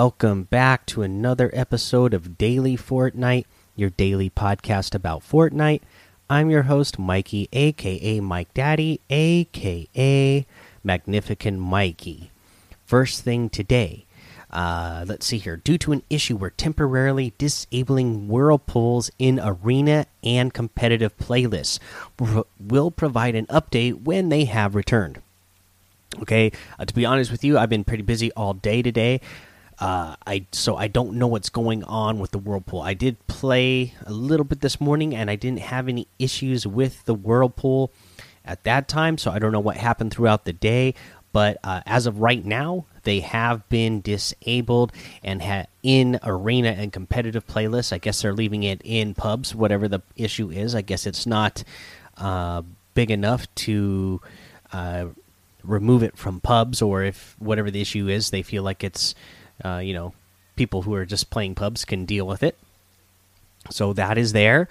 Welcome back to another episode of Daily Fortnite, your daily podcast about Fortnite. I'm your host, Mikey, aka Mike Daddy, aka Magnificent Mikey. First thing today, uh, let's see here. Due to an issue, we're temporarily disabling whirlpools in arena and competitive playlists. We'll provide an update when they have returned. Okay, uh, to be honest with you, I've been pretty busy all day today. Uh, I so I don't know what's going on with the whirlpool. I did play a little bit this morning, and I didn't have any issues with the whirlpool at that time. So I don't know what happened throughout the day. But uh, as of right now, they have been disabled and in arena and competitive playlists. I guess they're leaving it in pubs, whatever the issue is. I guess it's not uh, big enough to uh, remove it from pubs, or if whatever the issue is, they feel like it's uh, you know, people who are just playing pubs can deal with it. So that is there.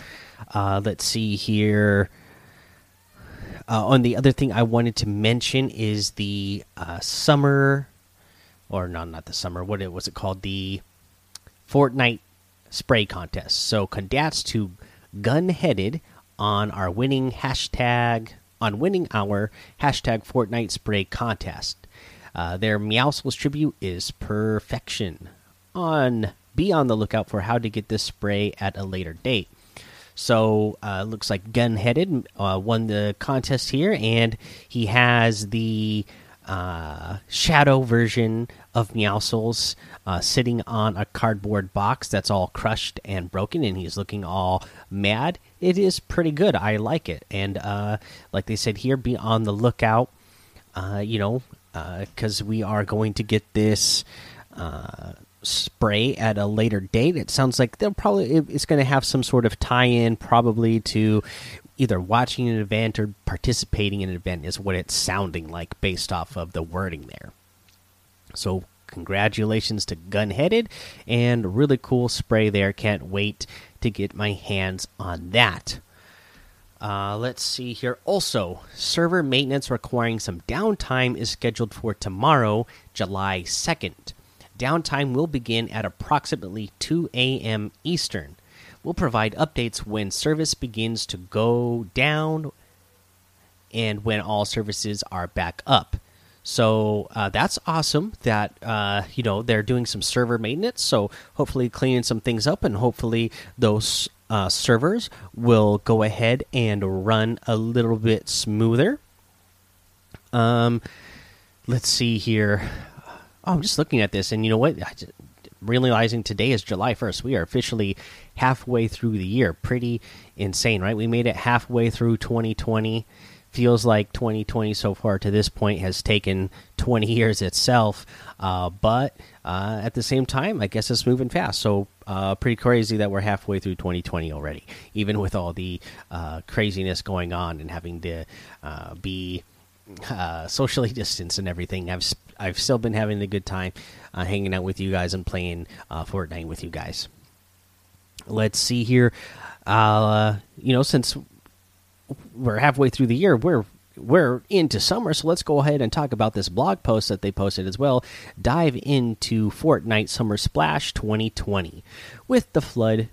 Uh, let's see here. Uh, on the other thing I wanted to mention is the uh, summer, or no, not the summer. What it was it called? The Fortnite spray contest. So congrats to Gunheaded on our winning hashtag on winning our hashtag Fortnite spray contest. Uh, their Meowscles tribute is perfection. On be on the lookout for how to get this spray at a later date. So uh, looks like Gunheaded uh, won the contest here, and he has the uh, shadow version of Meowscles uh, sitting on a cardboard box that's all crushed and broken, and he's looking all mad. It is pretty good. I like it, and uh, like they said here, be on the lookout. Uh, you know, because we are going to get this uh, spray at a later date. It sounds like they'll probably it's going to have some sort of tie-in, probably to either watching an event or participating in an event. Is what it's sounding like based off of the wording there. So congratulations to Gunheaded and really cool spray there. Can't wait to get my hands on that. Uh, let's see here. Also, server maintenance requiring some downtime is scheduled for tomorrow, July 2nd. Downtime will begin at approximately 2 a.m. Eastern. We'll provide updates when service begins to go down and when all services are back up. So uh, that's awesome that uh, you know they're doing some server maintenance. So hopefully cleaning some things up, and hopefully those uh, servers will go ahead and run a little bit smoother. Um, let's see here. Oh, I'm just looking at this, and you know what? I just, realizing today is July 1st. We are officially halfway through the year. Pretty insane, right? We made it halfway through 2020 feels like 2020 so far to this point has taken 20 years itself. Uh, but uh, at the same time, I guess it's moving fast. So uh, pretty crazy that we're halfway through 2020 already, even with all the uh, craziness going on and having to uh, be uh, socially distanced and everything. I've I've still been having a good time hanging out with you guys and playing Fortnite with you guys. Let's see here. you know, since we're halfway through the year. We're we're into summer, so let's go ahead and talk about this blog post that they posted as well. Dive into Fortnite Summer Splash 2020 with the flood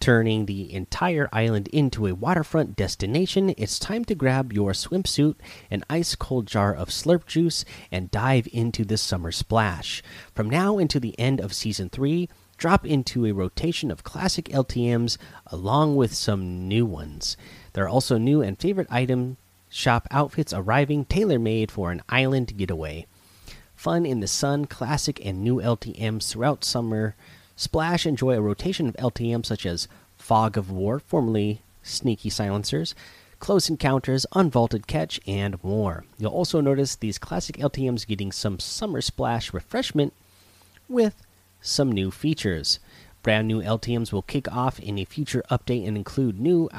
turning the entire island into a waterfront destination. It's time to grab your swimsuit, an ice cold jar of slurp juice, and dive into the summer splash. From now until the end of season 3, drop into a rotation of classic LTMs along with some new ones. There are also new and favorite item shop outfits arriving, tailor made for an island getaway. Fun in the sun, classic and new LTMs throughout summer. Splash enjoy a rotation of LTMs such as Fog of War, formerly Sneaky Silencers, Close Encounters, Unvaulted Catch, and more. You'll also notice these classic LTMs getting some summer splash refreshment with some new features. Brand new LTMs will kick off in a future update and include new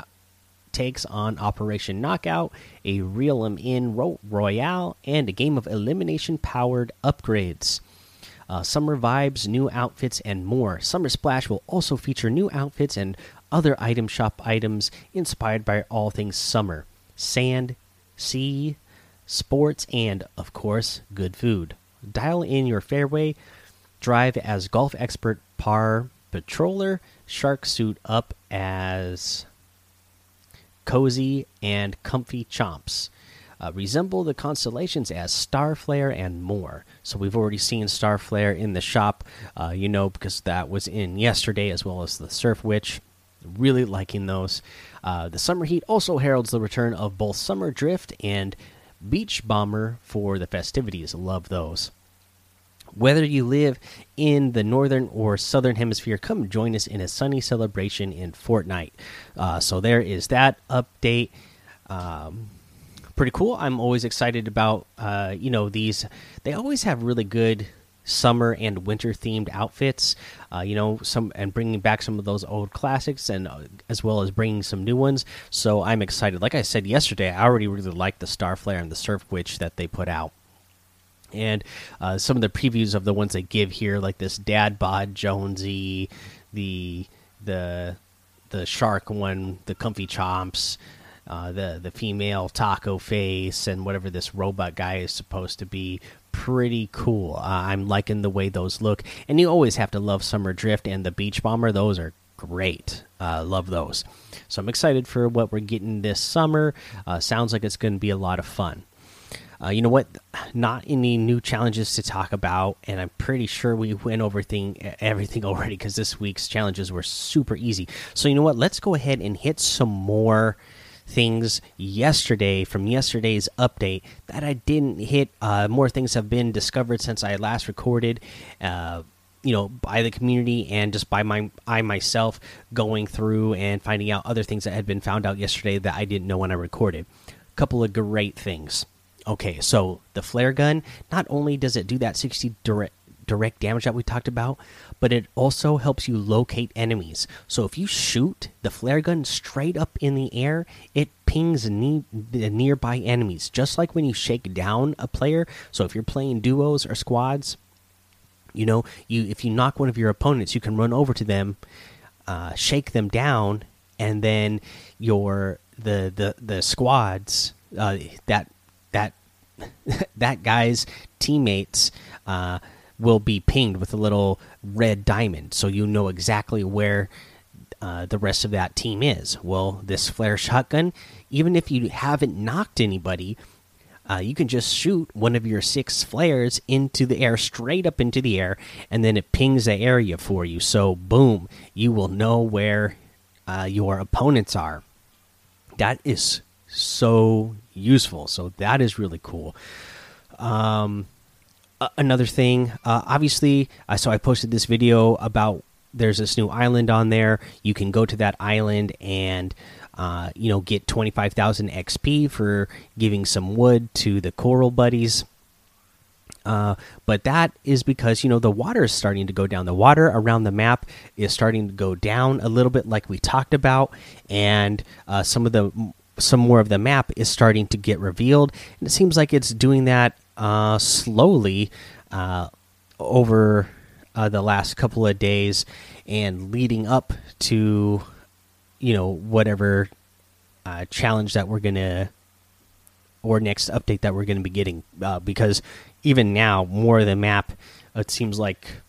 takes on Operation Knockout, a Reel 'em In Royale, and a game of elimination powered upgrades. Uh, summer vibes, new outfits, and more. Summer Splash will also feature new outfits and other item shop items inspired by all things summer sand, sea, sports, and, of course, good food. Dial in your fairway drive as golf expert par patroller, shark suit up as cozy and comfy chomps. Uh, resemble the constellations as star flare and more. So we've already seen star flare in the shop, uh, you know, because that was in yesterday as well as the surf witch. Really liking those. Uh, the summer heat also heralds the return of both summer drift and beach bomber for the festivities. Love those. Whether you live in the northern or southern hemisphere, come join us in a sunny celebration in Fortnite. Uh, so there is that update. Um, pretty cool. I'm always excited about uh, you know these. They always have really good summer and winter themed outfits. Uh, you know some and bringing back some of those old classics and uh, as well as bringing some new ones. So I'm excited. Like I said yesterday, I already really like the Star Flare and the Surf Witch that they put out and uh, some of the previews of the ones they give here, like this Dad Bod Jonesy, the the the shark one, the Comfy Chomps, uh, the the female Taco Face, and whatever this robot guy is supposed to be. Pretty cool. Uh, I'm liking the way those look, and you always have to love Summer Drift and the Beach Bomber. Those are great. Uh, love those. So I'm excited for what we're getting this summer. Uh, sounds like it's going to be a lot of fun. Uh, you know what? Not any new challenges to talk about, and I'm pretty sure we went over thing everything already because this week's challenges were super easy. So you know what? Let's go ahead and hit some more things yesterday from yesterday's update that I didn't hit. Uh, more things have been discovered since I last recorded. Uh, you know, by the community and just by my I myself going through and finding out other things that had been found out yesterday that I didn't know when I recorded. A couple of great things. Okay, so the flare gun not only does it do that 60 direct direct damage that we talked about, but it also helps you locate enemies. So if you shoot the flare gun straight up in the air, it pings ne the nearby enemies, just like when you shake down a player. So if you're playing duos or squads, you know, you if you knock one of your opponents, you can run over to them, uh, shake them down, and then your the the the squads uh, that that that guy's teammates uh, will be pinged with a little red diamond, so you know exactly where uh, the rest of that team is. Well, this flare shotgun, even if you haven't knocked anybody, uh, you can just shoot one of your six flares into the air, straight up into the air, and then it pings the area for you. So, boom, you will know where uh, your opponents are. That is so useful. So that is really cool. Um, another thing, uh, obviously, uh, so I posted this video about there's this new island on there. You can go to that island and uh, you know get 25,000 XP for giving some wood to the coral buddies. Uh, but that is because you know the water is starting to go down. The water around the map is starting to go down a little bit, like we talked about, and uh, some of the some more of the map is starting to get revealed, and it seems like it's doing that uh, slowly uh, over uh, the last couple of days and leading up to you know whatever uh, challenge that we're gonna or next update that we're gonna be getting uh, because even now more of the map it seems like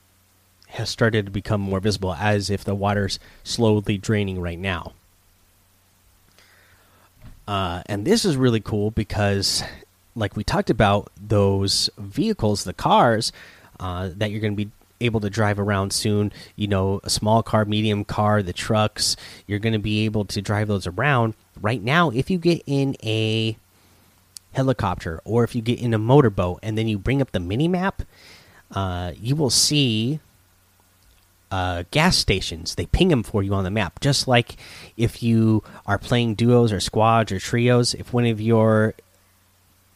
has started to become more visible as if the water's slowly draining right now uh, and this is really cool because, like we talked about, those vehicles, the cars uh, that you're going to be able to drive around soon, you know, a small car, medium car, the trucks, you're going to be able to drive those around. Right now, if you get in a helicopter or if you get in a motorboat and then you bring up the mini map, uh, you will see uh, gas stations. They ping them for you on the map, just like if you are playing duos or squads or trios. If one of your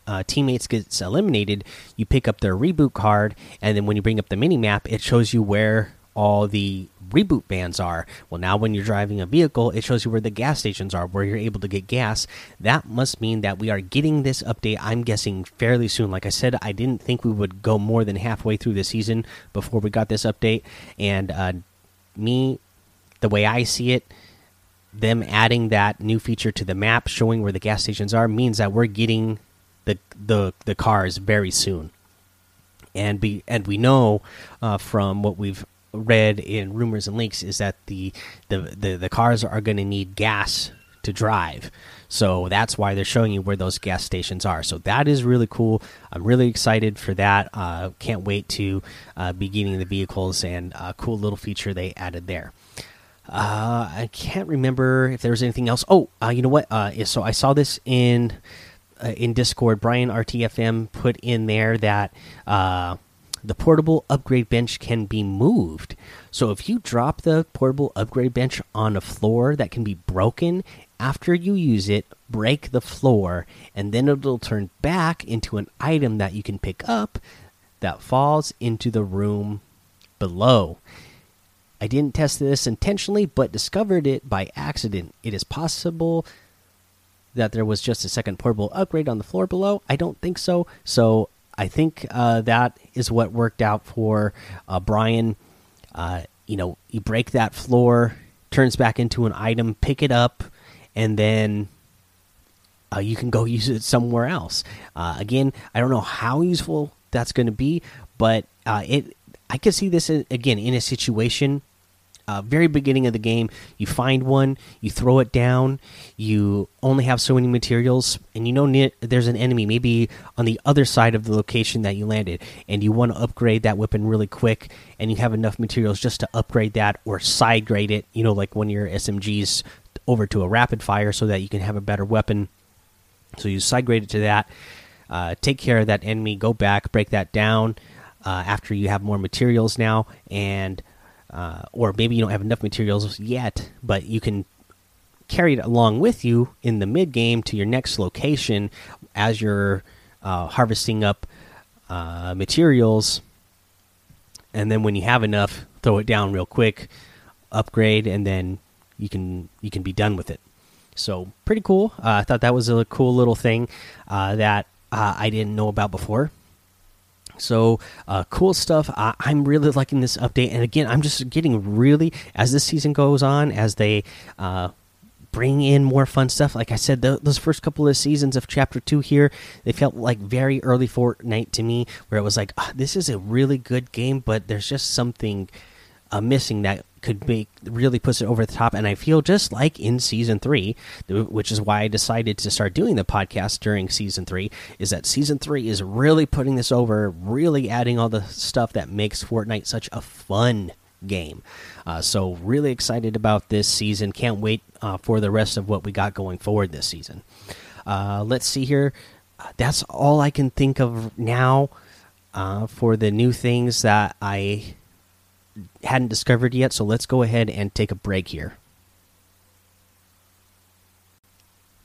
uh, teammates gets eliminated, you pick up their reboot card, and then when you bring up the mini map, it shows you where all the reboot bands are. Well, now when you're driving a vehicle, it shows you where the gas stations are, where you're able to get gas. That must mean that we are getting this update, I'm guessing, fairly soon. Like I said, I didn't think we would go more than halfway through the season before we got this update. And uh, me, the way I see it, them adding that new feature to the map showing where the gas stations are means that we're getting the the the cars very soon and be and we know uh, from what we've read in rumors and leaks is that the the the, the cars are going to need gas to drive. So that's why they're showing you where those gas stations are. So that is really cool. I'm really excited for that. Uh, can't wait to uh, be getting the vehicles and a cool little feature they added there. Uh, I can't remember if there was anything else. Oh, uh, you know what? Uh, so I saw this in in Discord. Brian RTFM put in there that the portable upgrade bench can be moved. So if you drop the portable upgrade bench on a floor that can be broken after you use it, break the floor, and then it'll turn back into an item that you can pick up that falls into the room below. I didn't test this intentionally, but discovered it by accident. It is possible that there was just a second portable upgrade on the floor below. I don't think so. So I think uh, that is what worked out for uh, Brian. Uh, you know, you break that floor, turns back into an item, pick it up, and then uh, you can go use it somewhere else. Uh, again, I don't know how useful that's going to be, but uh, it I could see this again in a situation uh, very beginning of the game, you find one, you throw it down, you only have so many materials, and you know there's an enemy maybe on the other side of the location that you landed, and you want to upgrade that weapon really quick, and you have enough materials just to upgrade that or side grade it, you know, like of your SMGs over to a rapid fire so that you can have a better weapon. So you side grade it to that, uh, take care of that enemy, go back, break that down uh, after you have more materials now, and uh, or maybe you don't have enough materials yet, but you can carry it along with you in the mid game to your next location as you're uh, harvesting up uh, materials. And then when you have enough, throw it down real quick, upgrade, and then you can you can be done with it. So pretty cool. Uh, I thought that was a cool little thing uh, that uh, I didn't know about before. So uh, cool stuff. I, am really liking this update, and again, I'm just getting really as this season goes on, as they uh, bring in more fun stuff. Like I said, the, those first couple of seasons of Chapter Two here, they felt like very early Fortnite to me, where it was like, oh, this is a really good game, but there's just something uh, missing that could make really puts it over the top. And I feel just like in season three, which is why I decided to start doing the podcast during season three, is that season three is really putting this over, really adding all the stuff that makes Fortnite such a fun game. Uh, so really excited about this season. Can't wait uh, for the rest of what we got going forward this season. Uh, let's see here. That's all I can think of now uh, for the new things that I hadn't discovered yet, so let's go ahead and take a break here.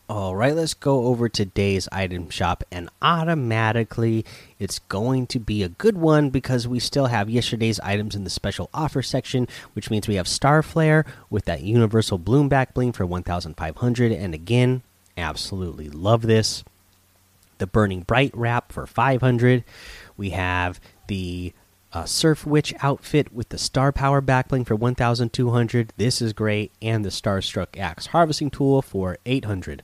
All right, let's go over today's item shop, and automatically it's going to be a good one because we still have yesterday's items in the special offer section, which means we have Star Flare with that Universal Bloom back bling for 1,500, and again, absolutely love this. The Burning Bright wrap for 500. We have the uh, Surf Witch outfit with the Star Power backbling for 1,200. This is great. And the Starstruck Axe harvesting tool for 800.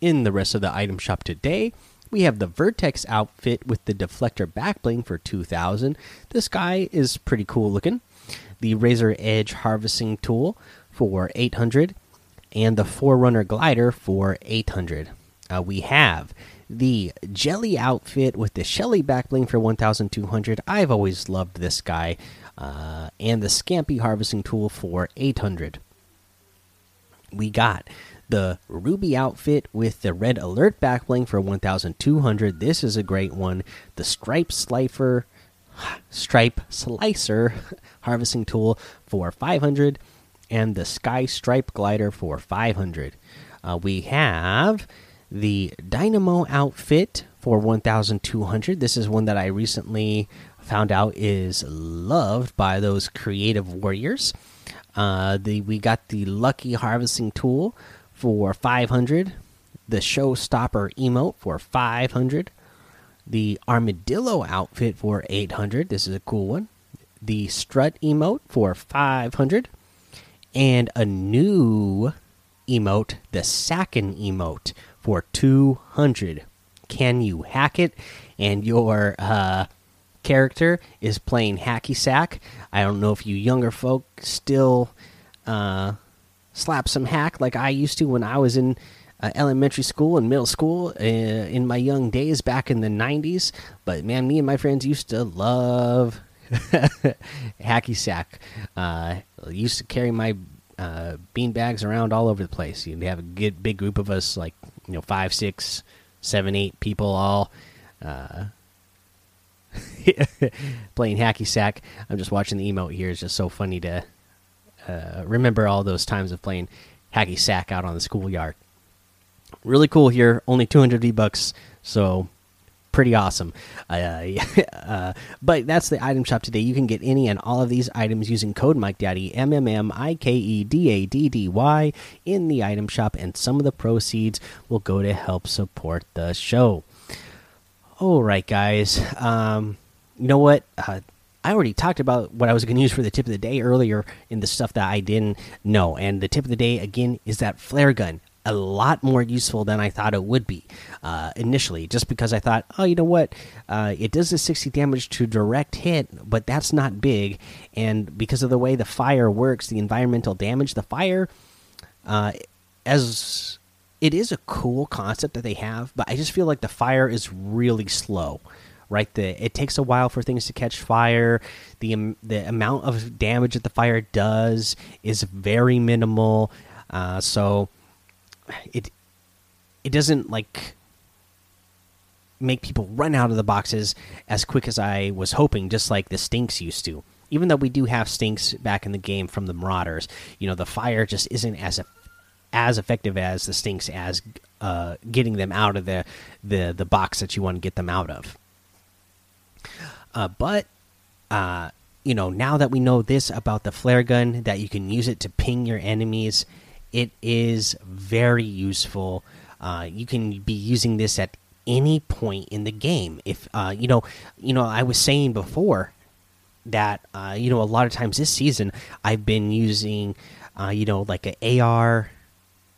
In the rest of the item shop today, we have the Vertex outfit with the Deflector backbling for 2,000. This guy is pretty cool looking. The Razor Edge harvesting tool for 800. And the Forerunner glider for 800. Uh, we have the Jelly outfit with the Shelly backbling for 1,200. I've always loved this guy. Uh, and the Scampy harvesting tool for 800. We got the Ruby outfit with the Red Alert backbling for 1,200. This is a great one. The Stripe Slifer, Stripe Slicer harvesting tool for 500. And the Sky Stripe glider for 500. Uh, we have the Dynamo outfit for 1200. This is one that I recently found out is loved by those creative warriors. Uh, the we got the Lucky Harvesting Tool for 500. The Showstopper emote for 500. The Armadillo outfit for 800. This is a cool one. The Strut emote for 500. And a new emote, the Sacken emote for 200. can you hack it? And your uh, character is playing hacky sack. I don't know if you younger folk still uh, slap some hack like I used to when I was in uh, elementary school and middle school uh, in my young days back in the 90s. But man, me and my friends used to love hacky sack. Uh, used to carry my uh, bean bags around all over the place. You'd have a good big group of us, like you know, five, six, seven, eight people all. Uh, playing hacky sack. I'm just watching the emote here. It's just so funny to uh, remember all those times of playing hacky sack out on the schoolyard. Really cool here. Only 200 V bucks, so pretty awesome. Uh, uh, but that's the item shop today. You can get any and all of these items using code Mike Daddy M M M I K E D A D D Y in the item shop, and some of the proceeds will go to help support the show. All right, guys. Um, you know what? Uh, I already talked about what I was going to use for the tip of the day earlier in the stuff that I didn't know. And the tip of the day, again, is that flare gun. A lot more useful than I thought it would be uh, initially, just because I thought, oh, you know what? Uh, it does the 60 damage to direct hit, but that's not big. And because of the way the fire works, the environmental damage, the fire, uh, as it is a cool concept that they have, but I just feel like the fire is really slow right? The it takes a while for things to catch fire. The the amount of damage that the fire does is very minimal. Uh, so it it doesn't like make people run out of the boxes as quick as I was hoping, just like the stinks used to. Even though we do have stinks back in the game from the Marauders, you know the fire just isn't as as effective as the stinks as uh, getting them out of the the the box that you want to get them out of. Uh, but uh, you know, now that we know this about the flare gun, that you can use it to ping your enemies, it is very useful. Uh, you can be using this at any point in the game. If uh, you know, you know, I was saying before that uh, you know a lot of times this season I've been using, uh, you know, like an AR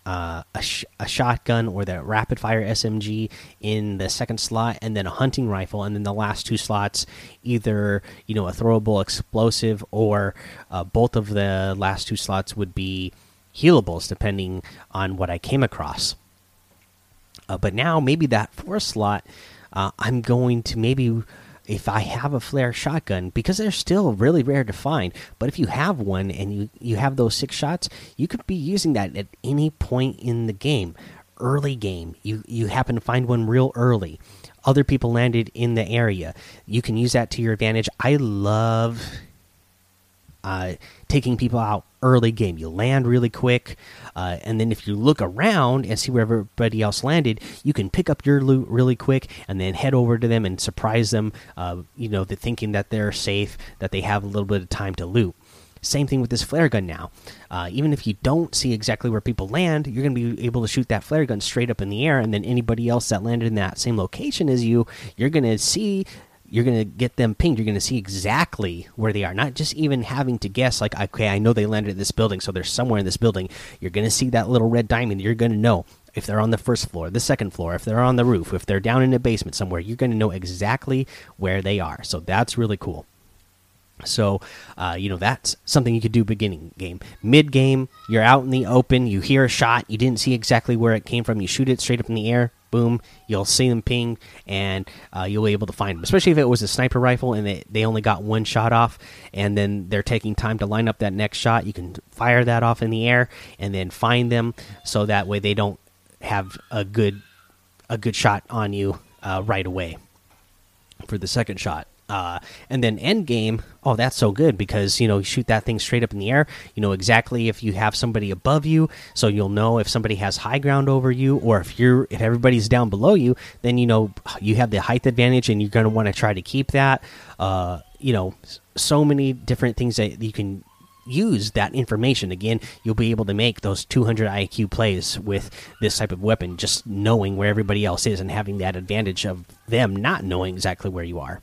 uh, a, sh a, shotgun or the rapid fire SMG in the second slot, and then a hunting rifle, and then the last two slots, either you know a throwable explosive or uh, both of the last two slots would be healables, depending on what I came across. Uh, but now maybe that fourth slot, uh, I'm going to maybe if I have a flare shotgun because they're still really rare to find. But if you have one and you you have those six shots, you could be using that at any point in the game. Early game, you you happen to find one real early. Other people landed in the area. You can use that to your advantage. I love uh, taking people out early game. You land really quick, uh, and then if you look around and see where everybody else landed, you can pick up your loot really quick and then head over to them and surprise them. Uh, you know, the thinking that they're safe, that they have a little bit of time to loot. Same thing with this flare gun now. Uh, even if you don't see exactly where people land, you're going to be able to shoot that flare gun straight up in the air, and then anybody else that landed in that same location as you, you're going to see you're going to get them pinged. You're going to see exactly where they are, not just even having to guess, like, okay, I know they landed at this building, so they're somewhere in this building. You're going to see that little red diamond. You're going to know if they're on the first floor, the second floor, if they're on the roof, if they're down in a basement somewhere. You're going to know exactly where they are. So that's really cool. So, uh, you know, that's something you could do beginning game. Mid game, you're out in the open, you hear a shot, you didn't see exactly where it came from, you shoot it straight up in the air, boom, you'll see them ping, and uh, you'll be able to find them. Especially if it was a sniper rifle and they, they only got one shot off, and then they're taking time to line up that next shot. You can fire that off in the air and then find them, so that way they don't have a good a good shot on you uh, right away for the second shot. Uh, and then end game, oh, that's so good because you know you shoot that thing straight up in the air. You know exactly if you have somebody above you, so you'll know if somebody has high ground over you, or if you're if everybody's down below you, then you know you have the height advantage, and you're going to want to try to keep that. Uh, you know, so many different things that you can use that information again you'll be able to make those 200 iq plays with this type of weapon just knowing where everybody else is and having that advantage of them not knowing exactly where you are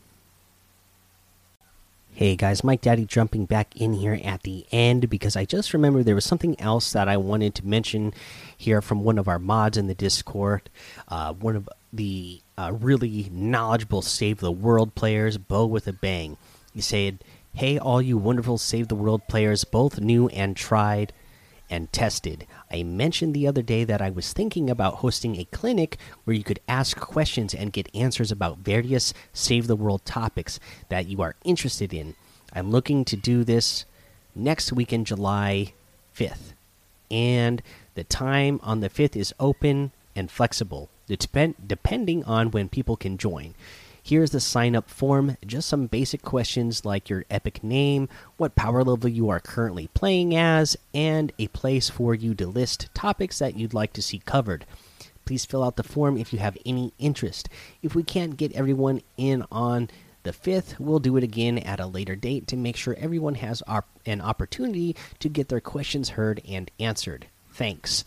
Hey guys, Mike Daddy jumping back in here at the end because I just remember there was something else that I wanted to mention here from one of our mods in the Discord. Uh, one of the uh, really knowledgeable Save the World players, Bo with a Bang. He said, Hey, all you wonderful Save the World players, both new and tried and tested. I mentioned the other day that I was thinking about hosting a clinic where you could ask questions and get answers about various Save the World topics that you are interested in. I'm looking to do this next weekend, July 5th. And the time on the 5th is open and flexible, depending on when people can join. Here's the sign up form. Just some basic questions like your epic name, what power level you are currently playing as, and a place for you to list topics that you'd like to see covered. Please fill out the form if you have any interest. If we can't get everyone in on the 5th, we'll do it again at a later date to make sure everyone has an opportunity to get their questions heard and answered. Thanks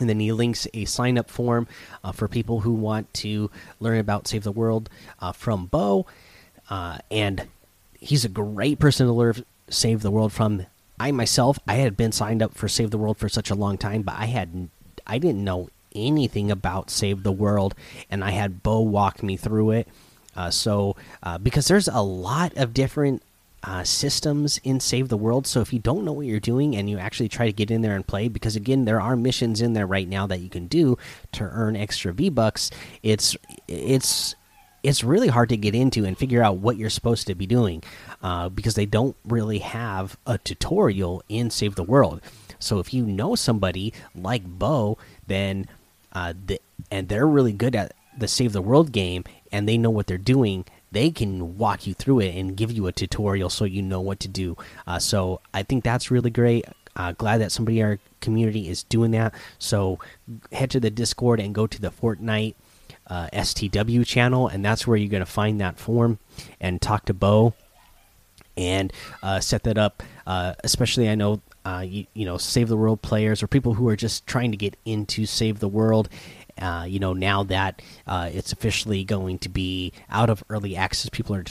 and then he links a sign up form uh, for people who want to learn about Save the World uh, from Bo. Uh, and he's a great person to learn Save the World from. I myself, I had been signed up for Save the World for such a long time, but I had I didn't know anything about Save the World, and I had Bo walk me through it. Uh, so uh, because there's a lot of different uh, systems in Save the World. So if you don't know what you're doing and you actually try to get in there and play, because again, there are missions in there right now that you can do to earn extra V Bucks. It's it's it's really hard to get into and figure out what you're supposed to be doing uh, because they don't really have a tutorial in Save the World. So if you know somebody like Bo, then uh, the, and they're really good at the Save the World game and they know what they're doing, they can walk you through it and give you a tutorial so you know what to do. Uh, so I think that's really great. Uh, glad that somebody in our community is doing that. So head to the Discord and go to the Fortnite uh, STW channel, and that's where you're going to find that form and talk to Bo and uh, set that up. Uh, especially, I know uh, you, you know Save the World players or people who are just trying to get into Save the World uh, you know, now that uh, it's officially going to be out of early access, people are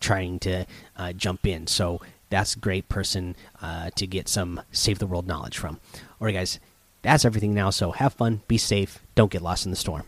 trying to uh, jump in. So that's a great person uh, to get some save the world knowledge from. All right, guys, that's everything now. So have fun, be safe, don't get lost in the storm.